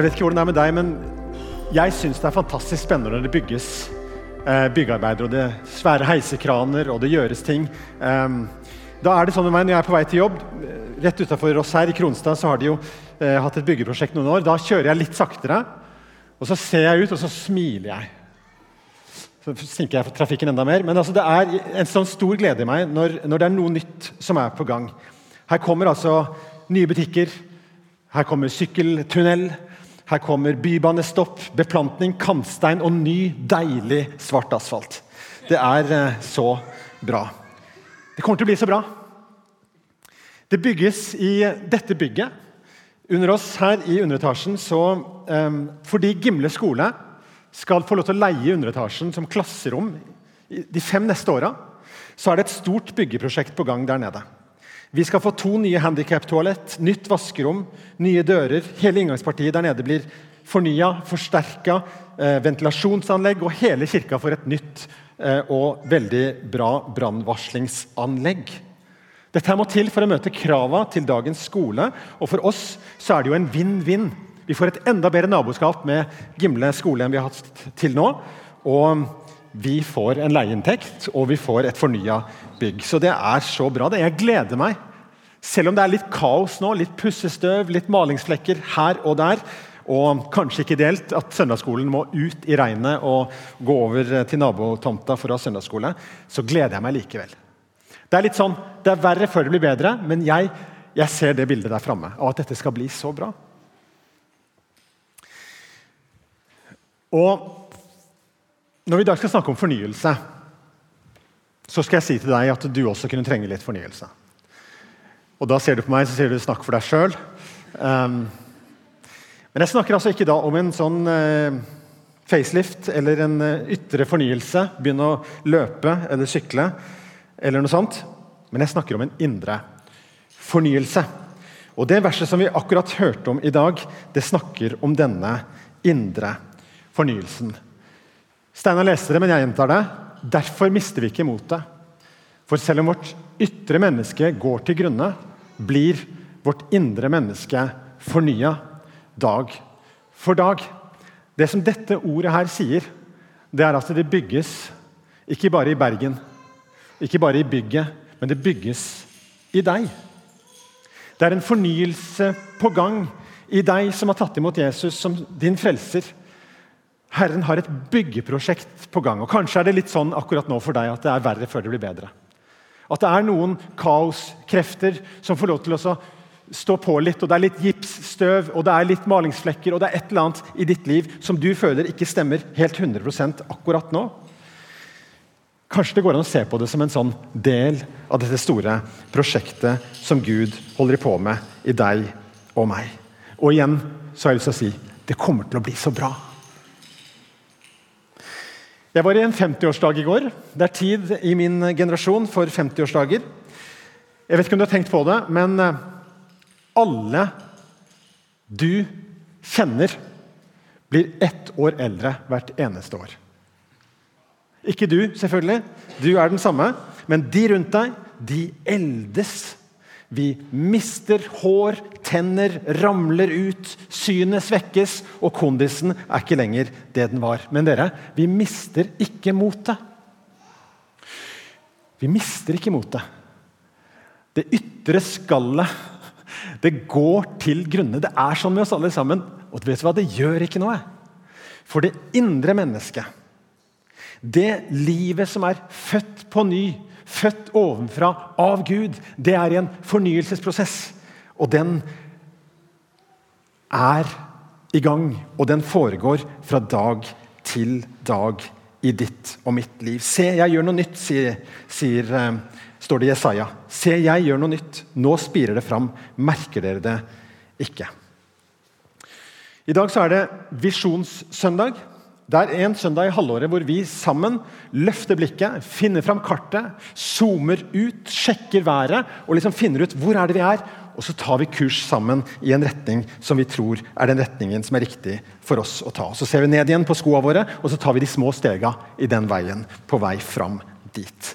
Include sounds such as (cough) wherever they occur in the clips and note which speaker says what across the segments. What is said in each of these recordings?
Speaker 1: Jeg vet ikke hvordan det er med deg, men jeg syns det er fantastisk spennende når det bygges eh, byggearbeider, og det svære heisekraner, og det gjøres ting. Um, da er det sånn med meg Når jeg er på vei til jobb, eh, rett utafor oss her i Kronstad, så har de jo eh, hatt et byggeprosjekt noen år. Da kjører jeg litt saktere, og så ser jeg ut, og så smiler jeg. Så sinker jeg for trafikken enda mer. Men altså, det er en sånn stor glede i meg når, når det er noe nytt som er på gang. Her kommer altså nye butikker. Her kommer sykkeltunnel. Her kommer bybanestopp, beplantning, kantstein og ny, deilig svart asfalt. Det er eh, så bra. Det kommer til å bli så bra. Det bygges i dette bygget. Under oss her i underetasjen så um, Fordi Gimle skole skal få lov til å leie underetasjen som klasserom de fem neste åra, så er det et stort byggeprosjekt på gang der nede. Vi skal få to nye handikaptoalett, nytt vaskerom, nye dører. Hele inngangspartiet der nede blir fornya, forsterka. Eh, ventilasjonsanlegg, og hele kirka får et nytt eh, og veldig bra brannvarslingsanlegg. Dette må til for å møte krava til dagens skole, og for oss så er det jo en vinn-vinn. Vi får et enda bedre naboskap med Gimle skole enn vi har hatt til nå. Og vi får en leieinntekt, og vi får et fornya bygg. Så det er så bra. det. Jeg gleder meg. Selv om det er litt kaos nå, litt pussestøv, litt malingsflekker her og der, og kanskje ikke ideelt at søndagsskolen må ut i regnet og gå over til nabotomta for å ha søndagsskole, så gleder jeg meg likevel. Det er litt sånn, det er verre før det blir bedre, men jeg, jeg ser det bildet der framme av at dette skal bli så bra. Og når vi i dag skal snakke om fornyelse så skal jeg si til deg at du også kunne trenge litt fornyelse. Og da ser du på meg, så sier du 'snakk for deg sjøl'. Um, men jeg snakker altså ikke da om en sånn uh, facelift eller en uh, ytre fornyelse. Begynne å løpe eller sykle eller noe sånt. Men jeg snakker om en indre fornyelse. Og Det verset som vi akkurat hørte om i dag, det snakker om denne indre fornyelsen. Steinar leste det, men jeg gjentar det. Derfor mister vi ikke motet. For selv om vårt ytre menneske går til grunne, blir vårt indre menneske fornya dag for dag. Det som dette ordet her sier, det er at det bygges ikke bare i Bergen, ikke bare i bygget, men det bygges i deg. Det er en fornyelse på gang i deg som har tatt imot Jesus som din frelser. Herren har et byggeprosjekt på gang. og Kanskje er det litt sånn akkurat nå for deg at det er verre før det blir bedre. At det er noen kaoskrefter som får lov til å stå på litt, og det er litt gipsstøv og det er litt malingsflekker og det er et eller annet i ditt liv som du føler ikke stemmer helt 100 akkurat nå. Kanskje det går an å se på det som en sånn del av dette store prosjektet som Gud holder på med i deg og meg. Og igjen så har jeg lyst til å si det kommer til å bli så bra. Jeg var i en 50-årsdag i går. Det er tid i min generasjon for 50-årsdager. Jeg vet ikke om du har tenkt på det, men eh, alle du kjenner, blir ett år eldre hvert eneste år. Ikke du, selvfølgelig. Du er den samme. Men de rundt deg, de eldes vi mister hår, tenner ramler ut, synet svekkes, og kondisen er ikke lenger det den var. Men dere, vi mister ikke motet. Vi mister ikke motet. Det ytre skallet det går til grunne. Det er sånn med oss alle sammen. Og vet du hva? det gjør ikke noe. For det indre mennesket, det livet som er født på ny, født ovenfra av Gud. Det er en fornyelsesprosess. Og den er i gang, og den foregår fra dag til dag i ditt og mitt liv. Se, jeg gjør noe nytt, sier, sier, uh, står det i Jesaja. Se, jeg gjør noe nytt. Nå spirer det fram. Merker dere det ikke? I dag så er det visjonssøndag. Det er en søndag i halvåret hvor vi sammen løfter blikket, finner fram kartet, zoomer ut, sjekker været og liksom finner ut hvor er det vi er. Og så tar vi kurs sammen i en retning som vi tror er den retningen som er riktig for oss å ta. Så ser vi ned igjen på skoene våre, og så tar vi de små stega i den veien på vei fram dit.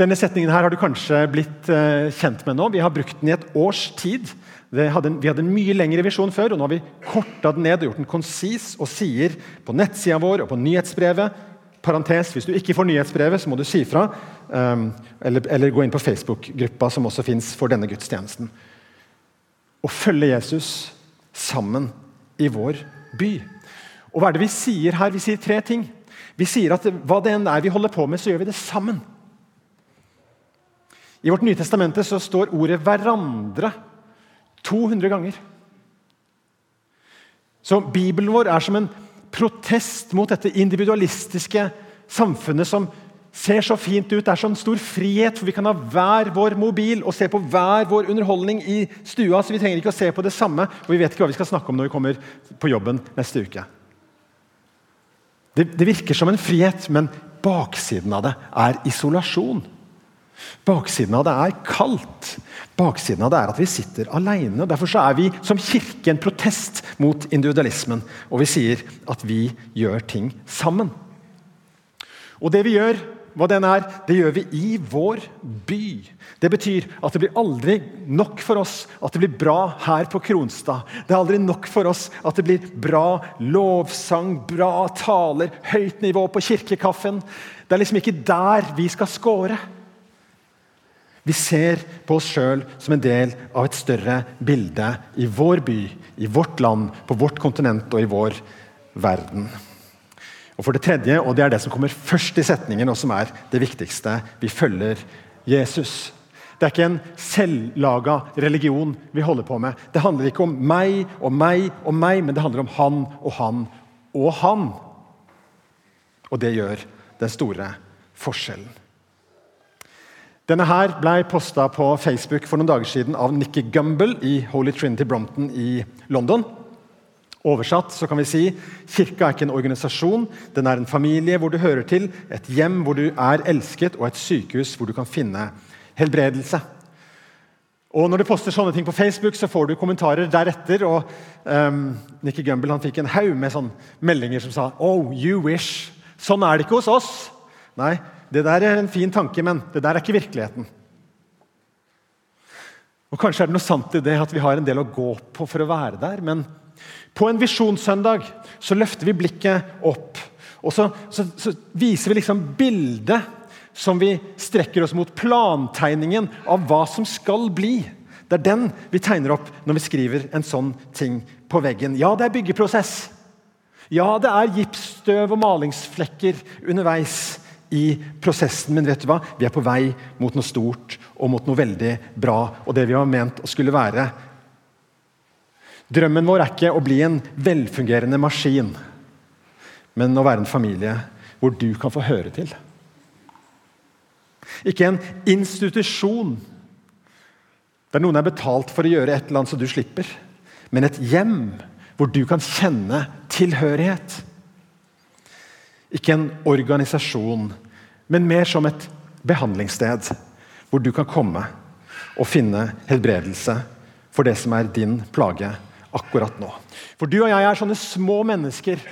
Speaker 1: Denne setningen her har du kanskje blitt uh, kjent med nå. Vi har brukt den i et års tid. Hadde en, vi hadde en mye lengre visjon før, og nå har vi korta den ned og gjort den konsis og sier på nettsida vår og på nyhetsbrevet parentes, Hvis du ikke får nyhetsbrevet, så må du si fra. Um, eller, eller, gå inn på Facebook-gruppa som også fins for denne gudstjenesten. Å følge Jesus sammen i vår by. Og hva er det vi sier her? Vi sier tre ting. Vi sier at hva det enn er vi holder på med, så gjør vi det sammen. I vårt Nye Testamente så står ordet 'hverandre' 200 ganger. Så Bibelen vår er som en protest mot dette individualistiske samfunnet som ser så fint ut. Det er sånn stor frihet, for vi kan ha hver vår mobil og se på hver vår underholdning i stua. så vi trenger ikke å se på det samme, og vi vet ikke hva vi skal snakke om når vi kommer på jobben neste uke. Det, det virker som en frihet, men baksiden av det er isolasjon. Baksiden av det er kaldt. Baksiden av det er at vi sitter alene. Derfor er vi som kirke en protest mot individualismen. Og vi sier at vi gjør ting sammen. Og det vi gjør, hva den er, det gjør vi i vår by. Det betyr at det blir aldri nok for oss at det blir bra her på Kronstad. Det er aldri nok for oss at det blir bra lovsang, bra taler, høyt nivå på kirkekaffen. Det er liksom ikke der vi skal score. Vi ser på oss sjøl som en del av et større bilde i vår by, i vårt land, på vårt kontinent og i vår verden. Og for det tredje, og det er det som kommer først i setningen, og som er det viktigste, vi følger Jesus. Det er ikke en selvlaga religion vi holder på med. Det handler ikke om meg og meg og meg, men det handler om han og han og han. Og det gjør den store forskjellen. Denne her ble posta på Facebook for noen dager siden av Nikki Gumbel i Holy Trinity Brompton i London. Oversatt så kan vi si kirka er ikke en organisasjon, den er en familie hvor du hører til, et hjem hvor du er elsket, og et sykehus hvor du kan finne helbredelse. Og Når du poster sånne ting på Facebook, så får du kommentarer deretter. og um, Nikki Gumbel fikk en haug med meldinger som sa «Oh, you wish». Sånn er det ikke hos oss. Nei, det der er en fin tanke, men det der er ikke virkeligheten. Og Kanskje er det noe sant i det at vi har en del å gå på for å være der. Men på en visjonssøndag så løfter vi blikket opp. Og så, så, så viser vi liksom bildet som vi strekker oss mot. Plantegningen av hva som skal bli. Det er den vi tegner opp når vi skriver en sånn ting på veggen. Ja, det er byggeprosess. Ja, det er gipsstøv og malingsflekker underveis i prosessen, men vet du hva? vi er på vei mot noe stort og mot noe veldig bra. Og det vi var ment å skulle være. Drømmen vår er ikke å bli en velfungerende maskin, men å være en familie hvor du kan få høre til. Ikke en institusjon der noen er betalt for å gjøre et eller annet så du slipper, men et hjem hvor du kan kjenne tilhørighet. Ikke en organisasjon, men mer som et behandlingssted hvor du kan komme og finne helbredelse for det som er din plage akkurat nå. For du og jeg er sånne små mennesker.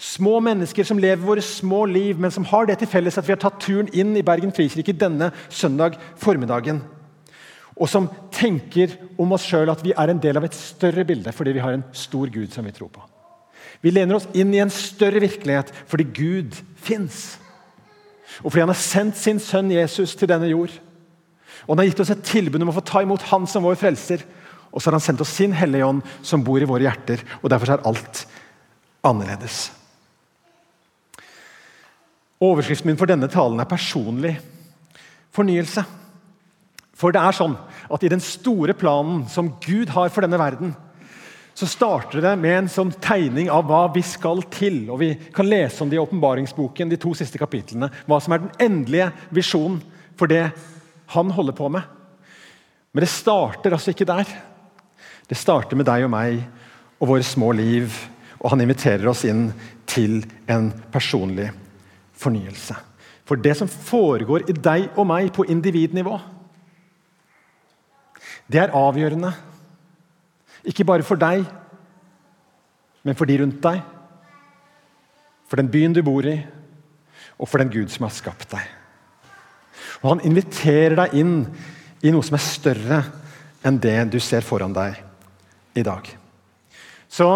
Speaker 1: Små mennesker som lever våre små liv, men som har det til felles at vi har tatt turen inn i Bergen Frikirke denne søndag formiddagen. Og som tenker om oss sjøl at vi er en del av et større bilde fordi vi har en stor Gud som vi tror på. Vi lener oss inn i en større virkelighet fordi Gud fins. Og fordi han har sendt sin sønn Jesus til denne jord. Og han har gitt oss et tilbud om å få ta imot han som vår frelser. Og så har han sendt oss sin Hellige Ånd, som bor i våre hjerter. Og derfor er alt annerledes. Overskriften min for denne talen er 'personlig fornyelse'. For det er sånn at i den store planen som Gud har for denne verden, så starter det med en sånn tegning av hva vi skal til. og Vi kan lese om det i åpenbaringsboken, de to siste kapitlene. Hva som er den endelige visjonen for det han holder på med. Men det starter altså ikke der. Det starter med deg og meg og våre små liv. Og han inviterer oss inn til en personlig fornyelse. For det som foregår i deg og meg på individnivå, det er avgjørende ikke bare for deg, men for de rundt deg. For den byen du bor i, og for den Gud som har skapt deg. Og han inviterer deg inn i noe som er større enn det du ser foran deg i dag. Så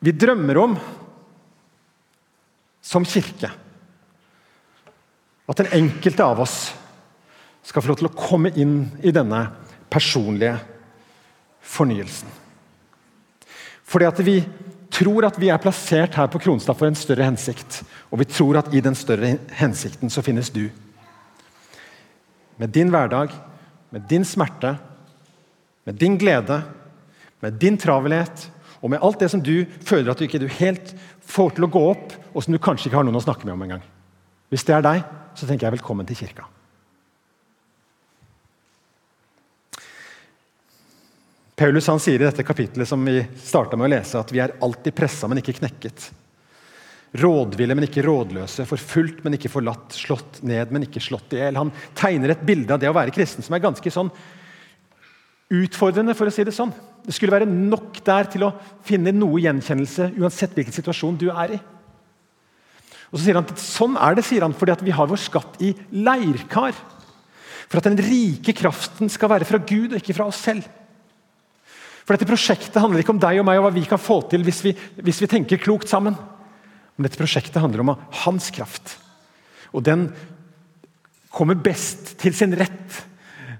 Speaker 1: vi drømmer om, som kirke, at den enkelte av oss skal få lov til å komme inn i denne personlige fornyelsen. Fordi at vi tror at vi er plassert her på Kronstad for en større hensikt. Og vi tror at i den større hensikten så finnes du. Med din hverdag, med din smerte, med din glede, med din travelhet og med alt det som du føler at du ikke du helt får til å gå opp, og som du kanskje ikke har noen å snakke med om engang. Hvis det er deg, så tenker jeg velkommen til kirka. Paulus han sier i dette kapitlet som vi starta med å lese, at vi er alltid pressa, men ikke knekket. Rådville, men ikke rådløse. Forfulgt, men ikke forlatt. Slått ned, men ikke slått i hjel. Han tegner et bilde av det å være kristen som er ganske sånn utfordrende, for å si det sånn. Det skulle være nok der til å finne noe gjenkjennelse uansett hvilken situasjon du er i. Og så sier han at Sånn er det, sier han, fordi vi har vår skatt i leirkar. For at den rike kraften skal være fra Gud og ikke fra oss selv. For dette prosjektet handler ikke om deg og meg og hva vi kan få til hvis vi, hvis vi tenker klokt sammen. Men dette prosjektet handler om hans kraft. Og den kommer best til sin rett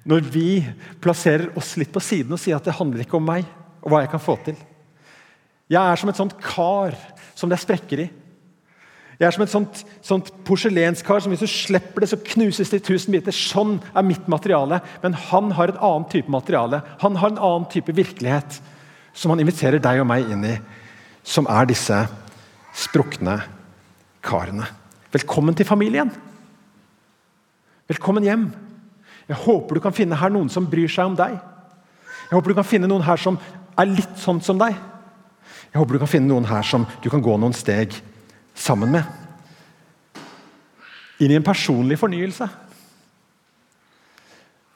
Speaker 1: når vi plasserer oss litt på siden og sier at det handler ikke om meg og hva jeg kan få til. Jeg er som et sånt kar som det er sprekker i. Jeg er som et sånt, sånt porselenskar som hvis du slipper det, så knuses det i tusen biter. Sånn er mitt materiale. Men han har et annet type materiale. Han har en annen type virkelighet som han inviterer deg og meg inn i. Som er disse sprukne karene. Velkommen til familien. Velkommen hjem. Jeg håper du kan finne her noen som bryr seg om deg. Jeg håper du kan finne noen her som er litt sånn som deg. Jeg håper du kan finne noen her som du kan gå noen steg sammen med. Inn i en personlig fornyelse.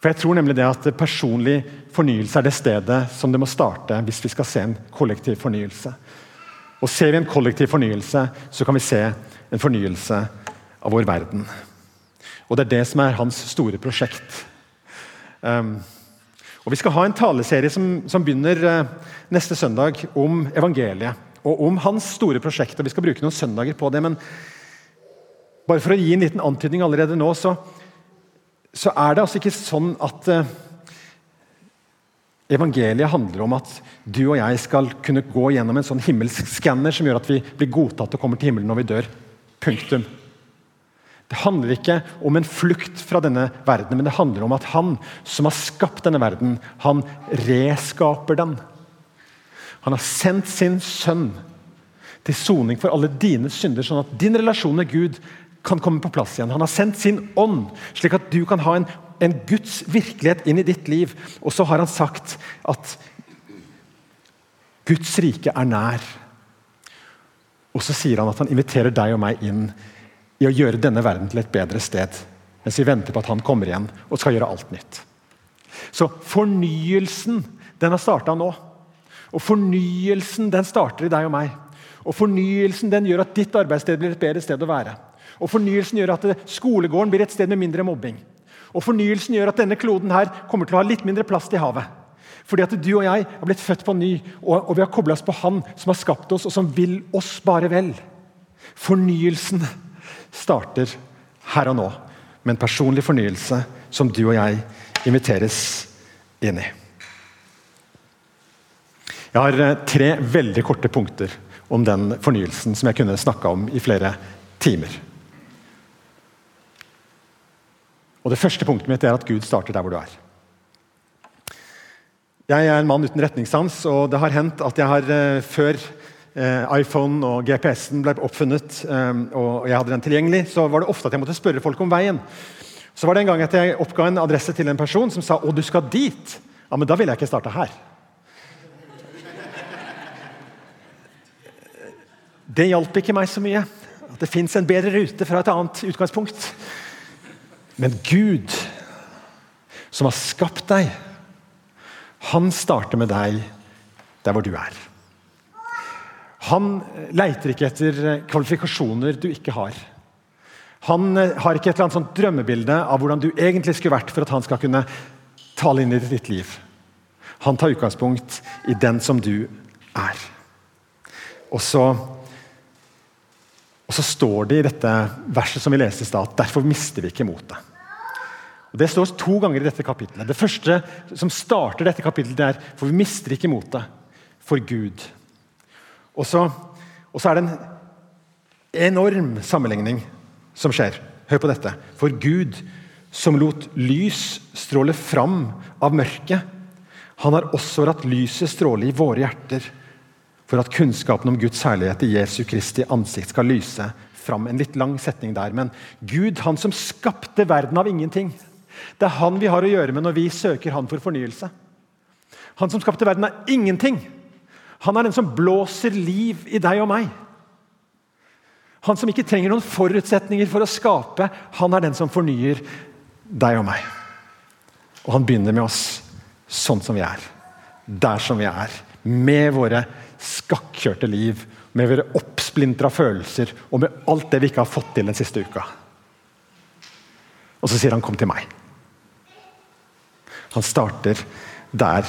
Speaker 1: For jeg tror nemlig det at Personlig fornyelse er det stedet som det må starte hvis vi skal se en kollektiv fornyelse. Og Ser vi en kollektiv fornyelse, så kan vi se en fornyelse av vår verden. Og Det er det som er hans store prosjekt. Um, og Vi skal ha en taleserie som, som begynner uh, neste søndag om evangeliet og om hans store prosjekt. og Vi skal bruke noen søndager på det. men bare for å gi en liten antydning allerede nå, så, så er det altså ikke sånn at uh, Evangeliet handler om at du og jeg skal kunne gå gjennom en sånn himmelsk skanner som gjør at vi blir godtatt og kommer til himmelen når vi dør. Punktum. Det handler ikke om en flukt fra denne verden, men det handler om at han som har skapt denne verden, han reskaper den. Han har sendt sin sønn til soning for alle dine synder, sånn at din relasjon med Gud kan komme på plass igjen. Han har sendt sin ånd, slik at du kan ha en, en Guds virkelighet inn i ditt liv. Og så har han sagt at Guds rike er nær. Og så sier han at han inviterer deg og meg inn i å gjøre denne verden til et bedre sted. Mens vi venter på at han kommer igjen og skal gjøre alt nytt. Så fornyelsen den har starta nå. Og Fornyelsen den starter i deg og meg. Og Fornyelsen den gjør at ditt arbeidssted blir et bedre sted å være. Og Fornyelsen gjør at skolegården blir et sted med mindre mobbing. Og Fornyelsen gjør at denne kloden her kommer til å ha litt mindre plass til havet. Fordi at du og jeg har blitt født på ny, og, og vi har kobla oss på Han som har skapt oss, og som vil oss bare vel. Fornyelsen starter her og nå med en personlig fornyelse som du og jeg inviteres inn i. Jeg har eh, tre veldig korte punkter om den fornyelsen som jeg kunne snakka om i flere timer. Og Det første punktet mitt er at Gud starter der hvor du er. Jeg er en mann uten retningssans, og det har hendt at jeg har eh, før eh, iPhone og GPS-en ble oppfunnet, og jeg hadde den tilgjengelig, så var det ofte at jeg måtte spørre folk om veien. Så var det en gang at jeg oppga en adresse til en person som sa 'Å, du skal dit'. Ja, men da ville jeg ikke starta her. Det hjalp ikke meg så mye. At det fins en bedre rute fra et annet utgangspunkt. Men Gud, som har skapt deg, han starter med deg der hvor du er. Han leiter ikke etter kvalifikasjoner du ikke har. Han eh, har ikke et eller annet sånt drømmebilde av hvordan du egentlig skulle vært for at han skal kunne tale inn i ditt liv. Han tar utgangspunkt i den som du er. Og så, og så står det i dette verset som vi leste i stad, at derfor mister vi ikke motet. Og Det står to ganger i dette kapittelet. Det første som starter dette kapittelet, er for vi mister ikke motet for Gud. Og så, og så er det en enorm sammenligning som skjer. Hør på dette. For Gud, som lot lys stråle fram av mørket, han har også latt lyset stråle i våre hjerter, for at kunnskapen om Guds herlighet i Jesu Kristi ansikt skal lyse fram. En litt lang setning der, men Gud, han som skapte verden av ingenting. Det er han vi har å gjøre med når vi søker han for fornyelse. Han som skapte verden av ingenting. Han er den som blåser liv i deg og meg. Han som ikke trenger noen forutsetninger for å skape, han er den som fornyer deg og meg. Og han begynner med oss sånn som vi er. Der som vi er. Med våre skakkjørte liv, med våre oppsplintra følelser og med alt det vi ikke har fått til den siste uka. Og så sier han 'kom til meg'. Han starter der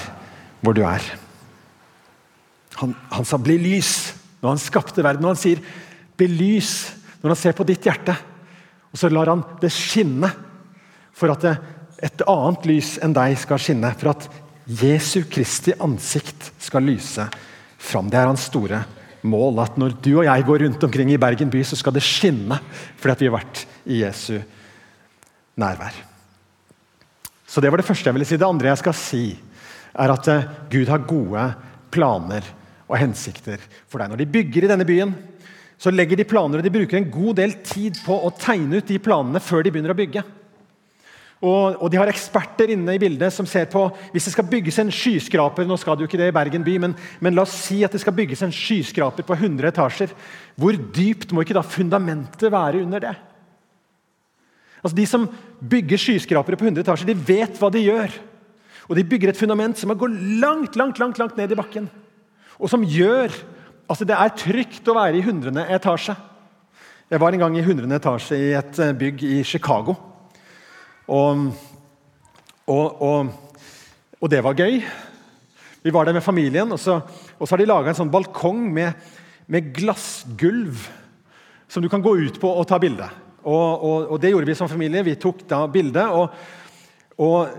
Speaker 1: hvor du er. Han, han sa 'bli lys' når han skapte verden. Og han sier 'bli lys' når han ser på ditt hjerte. Og så lar han det skinne for at et annet lys enn deg skal skinne. For at Jesu Kristi ansikt skal lyse fram. Det er hans store mål. At når du og jeg går rundt omkring i Bergen by, så skal det skinne fordi at vi har vært i Jesu nærvær. Så Det var det første jeg ville si. Det andre jeg skal si, er at eh, Gud har gode planer og hensikter for deg. Når de bygger i denne byen, så legger de planer, og de bruker en god del tid på å tegne ut de planene før de begynner å bygge. Og, og, De har eksperter inne i bildet som ser på hvis det skal bygges en skyskraper nå skal det jo ikke det i Bergen by, men, men la oss si at det skal bygges en skyskraper på 100 etasjer. Hvor dypt må ikke da fundamentet være under det? Altså De som bygger skyskrapere på 100 etasjer, de vet hva de gjør. Og De bygger et fundament som går langt langt, langt, langt ned i bakken. Og som gjør Altså, Det er trygt å være i 100. etasje. Jeg var en gang i 100. etasje i et eh, bygg i Chicago. Og, og, og, og det var gøy. Vi var der med familien, og så, så har de laga en sånn balkong med, med, glassgulv som du kan gå ut på og ta bilde. Og, det gjorde vi som familie. Vi tok da bilde. Og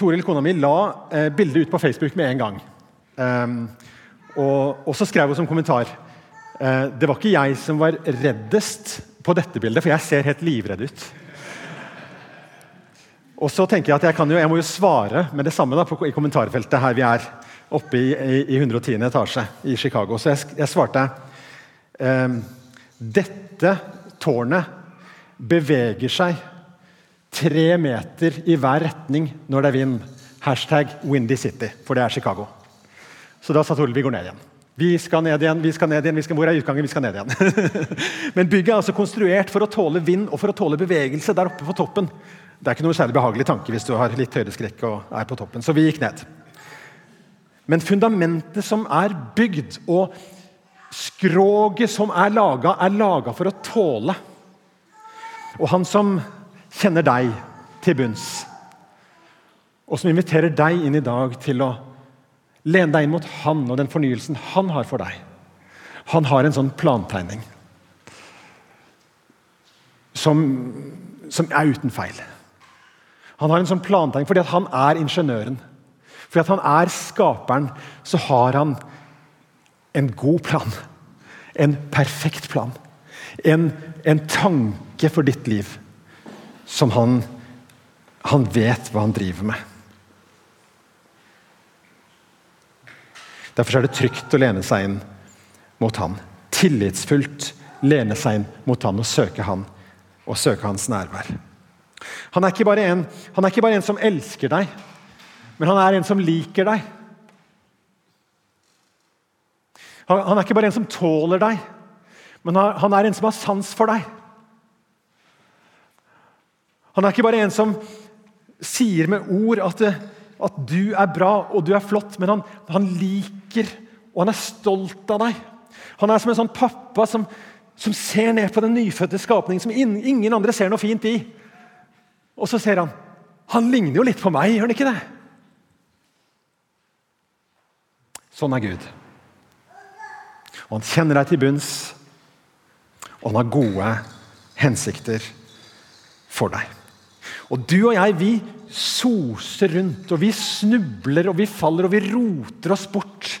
Speaker 1: Toril, kona mi, la eh, bildet ut på Facebook med en gang. Um, og, og så skrev hun som kommentar uh, Det var ikke jeg som var reddest på dette bildet, for jeg ser helt livredd ut. Og så tenker Jeg at jeg, jo, jeg må jo svare med det samme da, på, i kommentarfeltet her vi er. Oppe i, i, i 110. etasje i Chicago. Så jeg, jeg svarte eh, Dette tårnet beveger seg tre meter i hver retning når det er vind. Hashtag Windy City, for det er Chicago. Så da sa Toril vi går ned igjen. Vi skal ned igjen, vi skal ned igjen, vi skal, hvor er utgangen? Vi skal ned igjen. (laughs) Men bygget er altså konstruert for å tåle vind og for å tåle bevegelse der oppe på toppen. Det er ikke noe særlig behagelig tanke hvis du har litt høydeskrekk og er på toppen. Så vi gikk ned. Men fundamentet som er bygd, og skroget som er laga, er laga for å tåle. Og han som kjenner deg til bunns, og som inviterer deg inn i dag til å lene deg inn mot han og den fornyelsen han har for deg. Han har en sånn plantegning som, som er uten feil. Han har en sånn plantegning fordi han er ingeniøren. Fordi han er skaperen, så har han en god plan. En perfekt plan. En, en tanke for ditt liv som han, han vet hva han driver med. Derfor er det trygt å lene seg inn mot han. Tillitsfullt lene seg inn mot han og søke han og søke hans nærvær. Han er, en, han er ikke bare en som elsker deg, men han er en som liker deg. Han, han er ikke bare en som tåler deg, men han, han er en som har sans for deg. Han er ikke bare en som sier med ord at at du er bra og du er flott, men han, han liker og han er stolt av deg. Han er som en sånn pappa som, som ser ned på den nyfødte skapningen som ingen andre ser noe fint i. Og så ser han Han ligner jo litt på meg, gjør han ikke det? Sånn er Gud. Og han kjenner deg til bunns, og han har gode hensikter for deg. Og du og jeg, vi soser rundt, og vi snubler, og vi faller, og vi roter oss bort.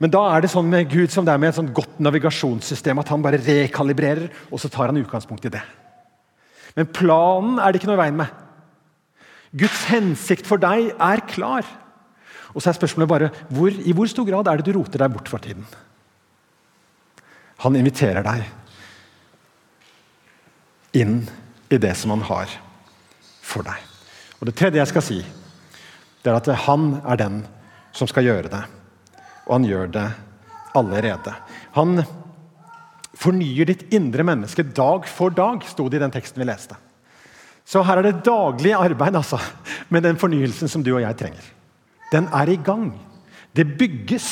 Speaker 1: Men da er det sånn med Gud som det er med et sånn godt navigasjonssystem, at han bare rekalibrerer, og så tar han utgangspunkt i det. Men planen er det ikke noe i veien med. Guds hensikt for deg er klar. Og så er spørsmålet bare hvor, i hvor stor grad er det du roter deg bort for tiden? Han inviterer deg inn i det som han har for deg. Og Det tredje jeg skal si, det er at han er den som skal gjøre det. Og han gjør det allerede. Han fornyer ditt indre menneske dag for dag, sto det i den teksten vi leste. Så her er det daglig arbeid altså, med den fornyelsen som du og jeg trenger. Den er i gang. Det bygges.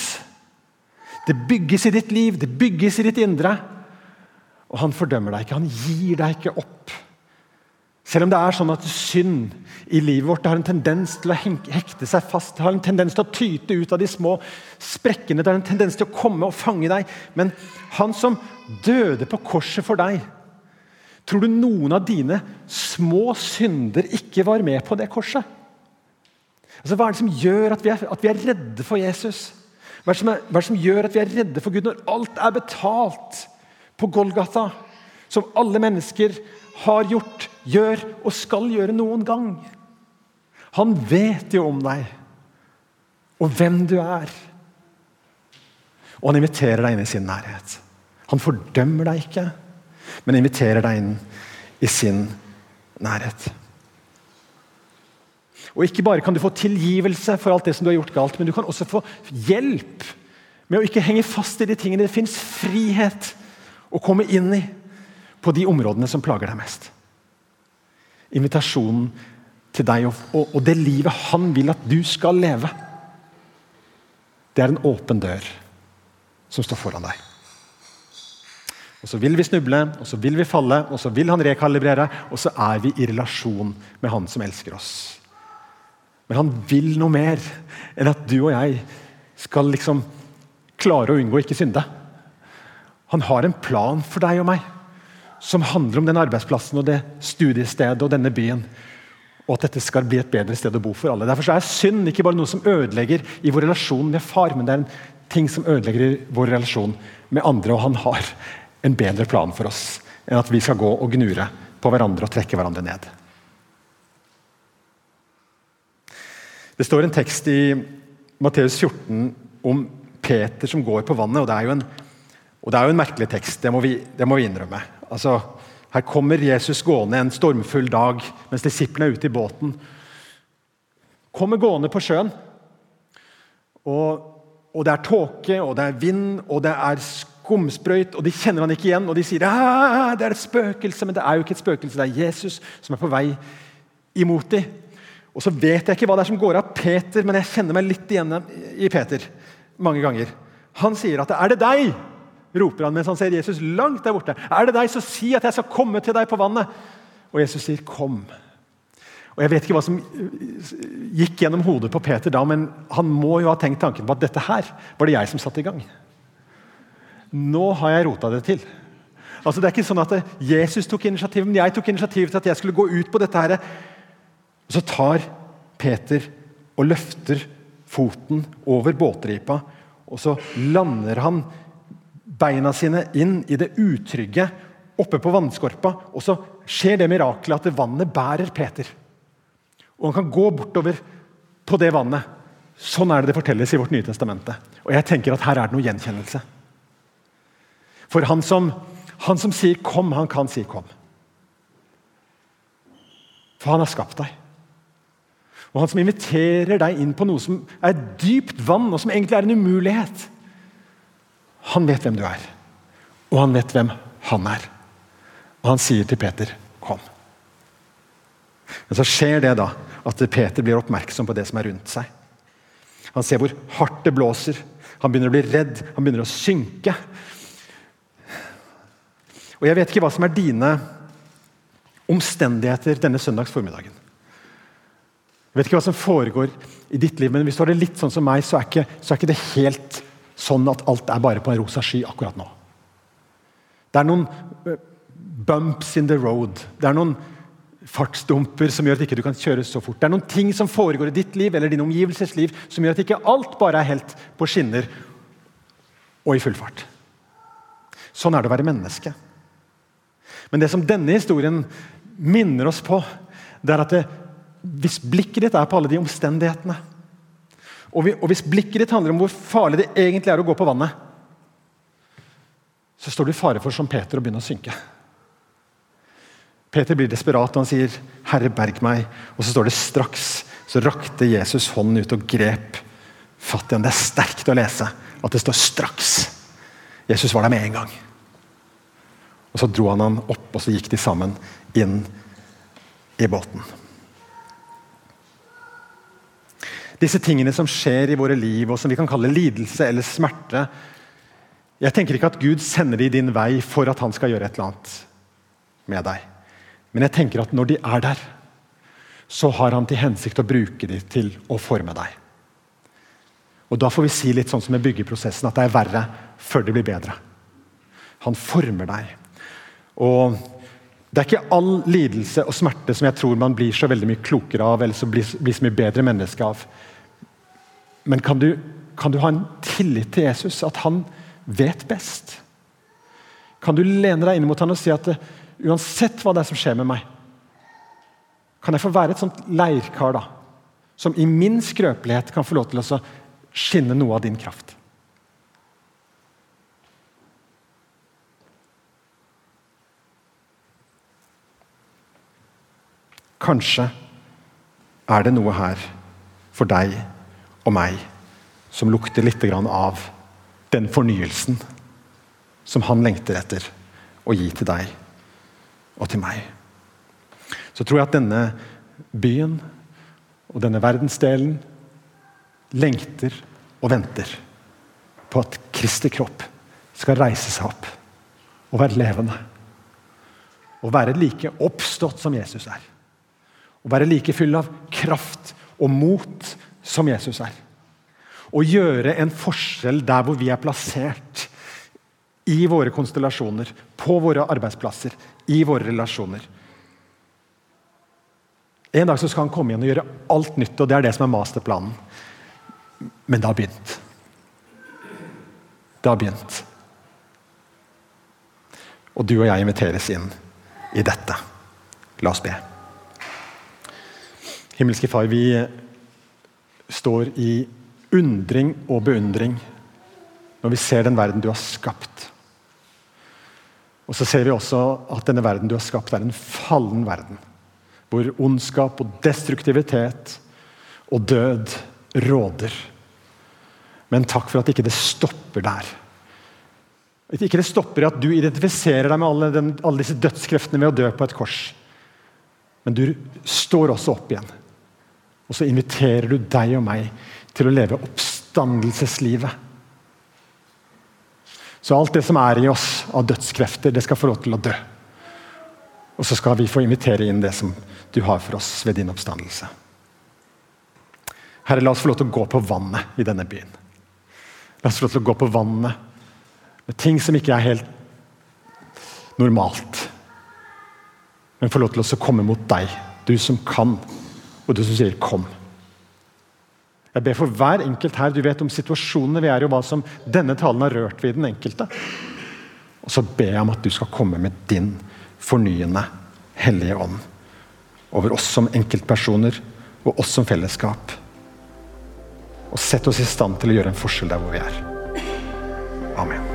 Speaker 1: Det bygges i ditt liv, det bygges i ditt indre. Og han fordømmer deg ikke, han gir deg ikke opp. Selv om det er sånn at synd i livet vårt har en tendens til å hekte seg fast, har en tendens til å tyte ut av de små sprekkene, det har en tendens til å komme og fange deg. Men han som døde på korset for deg, tror du noen av dine små synder ikke var med på det korset? Altså, hva er det som gjør at vi er, at vi er redde for Jesus? Hva er, er, hva er, det som gjør at vi er redde for Gud når alt er betalt på Golgata? Som alle mennesker har gjort, gjør og skal gjøre noen gang. Han vet jo om deg og hvem du er. Og han inviterer deg inn i sin nærhet. Han fordømmer deg ikke, men inviterer deg inn i sin nærhet. Og Ikke bare kan du få tilgivelse for alt det som du har gjort galt, men du kan også få hjelp med å ikke henge fast i de tingene. Det fins frihet å komme inn i på de områdene som plager deg mest. Invitasjonen til deg og, og, det livet han vil at du skal leve, det er en åpen dør som står foran deg. Og Så vil vi snuble, og så vil vi falle, og så vil han rekalibrere, og så er vi i relasjon med han som elsker oss. Men han vil noe mer enn at du og jeg skal liksom klare å unngå å ikke synde. Han har en plan for deg og meg som handler om den arbeidsplassen og det studiestedet og denne byen. Og at dette skal bli et bedre sted å bo for alle. Derfor er synd ikke bare noe som ødelegger i vår relasjon med far, men det er en ting som ødelegger i vår relasjon med andre. Og han har en bedre plan for oss enn at vi skal gå og gnure på hverandre og trekke hverandre ned. Det står en tekst i Matteus 14 om Peter som går på vannet. og Det er jo en, er jo en merkelig tekst, det må vi, det må vi innrømme. Altså, her kommer Jesus gående en stormfull dag mens disiplene er ute i båten. Kommer gående på sjøen. Og, og det er tåke, og det er vind, og det er skumsprøyt, og de kjenner han ikke igjen. Og de sier det er et spøkelse, men det er jo ikke et spøkelse. Det er Jesus som er på vei imot dem. Og så vet jeg ikke hva det er som går av Peter, men jeg kjenner meg litt igjen i Peter mange ganger. Han sier at 'er det deg'? Roper han mens han ser Jesus langt der borte. Er det deg, så si at jeg skal komme til deg på vannet. Og Jesus sier, 'Kom'. Og Jeg vet ikke hva som gikk gjennom hodet på Peter da, men han må jo ha tenkt tanken på at dette her var det jeg som satte i gang. Nå har jeg rota det til. Altså Det er ikke sånn at Jesus tok initiativ, men jeg tok initiativ til at jeg skulle gå ut på dette. her. Så tar Peter og løfter foten over båtripa, og så lander han beina sine inn i det utrygge oppe på vannskorpa. Og så skjer det mirakelet at vannet bærer Peter. Og han kan gå bortover på det vannet. Sånn er det det fortelles i vårt nye testamente. Og jeg tenker at her er det noe gjenkjennelse. For han som, han som sier 'kom', han kan si 'kom'. For han har skapt deg. Og han som inviterer deg inn på noe som er dypt vann, og som egentlig er en umulighet. Han vet hvem du er, og han vet hvem han er. Og han sier til Peter, 'Kom'. Men så skjer det da at Peter blir oppmerksom på det som er rundt seg. Han ser hvor hardt det blåser. Han begynner å bli redd, han begynner å synke. Og jeg vet ikke hva som er dine omstendigheter denne søndags formiddagen. Jeg vet ikke hva som foregår i ditt liv, men hvis du har det litt sånn som meg, så er ikke, så er ikke det helt sånn at alt er bare på en rosa sky akkurat nå. Det er noen eh, bumps in the road. Det er noen fartsdumper som gjør at ikke du kan kjøre så fort. Det er noen ting som foregår i ditt liv eller din omgivelses liv som gjør at ikke alt bare er helt på skinner og i full fart. Sånn er det å være menneske. Men det som denne historien minner oss på, det er at det, hvis blikket ditt er på alle de omstendighetene, og, vi, og hvis blikket ditt handler om hvor farlig det egentlig er å gå på vannet, så står du i fare for som Peter å begynne å synke. Peter blir desperat og han sier, 'Herre, berg meg.' Og så står det straks så rakte Jesus hånden ut og grep fatt i ham. Det er sterkt å lese at det står 'straks'. Jesus var der med en gang. Og Så dro han han opp, og så gikk de sammen inn i båten. Disse tingene som skjer i våre liv, og som vi kan kalle lidelse eller smerte Jeg tenker ikke at Gud sender de din vei for at han skal gjøre et eller annet med deg. Men jeg tenker at når de er der, så har han til hensikt å bruke de til å forme deg. Og Da får vi si litt sånn som med byggeprosessen, at det er verre før det blir bedre. Han former deg. Og Det er ikke all lidelse og smerte som jeg tror man blir så veldig mye klokere av, eller så blir, blir så mye bedre menneske av. Men kan du, kan du ha en tillit til Jesus, at han vet best? Kan du lene deg inn mot han og si at uansett hva det er som skjer med meg, kan jeg få være et sånt leirkar da, som i min skrøpelighet kan få lov til å skinne noe av din kraft? Kanskje er det noe her for deg og meg som lukter litt av den fornyelsen som han lengter etter å gi til deg og til meg. Så tror jeg at denne byen og denne verdensdelen lengter og venter på at Kristi kropp skal reise seg opp og være levende. Og være like oppstått som Jesus er. Og være like full av kraft og mot som Jesus er. Å gjøre en forskjell der hvor vi er plassert. I våre konstellasjoner, på våre arbeidsplasser, i våre relasjoner. En dag så skal han komme igjen og gjøre alt nytt, og det er det som er masterplanen. Men det har begynt. Det har begynt. Og du og jeg inviteres inn i dette. La oss be. Himmelske Far, vi står i undring og beundring når vi ser den verden du har skapt. Og så ser vi også at denne verden du har skapt, er en fallen verden. Hvor ondskap og destruktivitet og død råder. Men takk for at ikke det stopper der. At ikke det stopper at du identifiserer deg med alle, den, alle disse dødskreftene ved å dø på et kors. Men du står også opp igjen og så inviterer du deg og meg til å leve oppstandelseslivet. Så alt det som er i oss av dødskrefter, det skal få lov til å dø. Og så skal vi få invitere inn det som du har for oss ved din oppstandelse. Herre, la oss få lov til å gå på vannet i denne byen. La oss få lov til å gå på vannet med ting som ikke er helt normalt. Men få lov til å komme mot deg, du som kan og du som sier 'kom'. Jeg ber for hver enkelt her. Du vet om situasjonene vi er i, og hva som denne talen har rørt ved den enkelte. Og så ber jeg om at du skal komme med din fornyende Hellige Ånd over oss som enkeltpersoner og oss som fellesskap. Og sett oss i stand til å gjøre en forskjell der hvor vi er. Amen.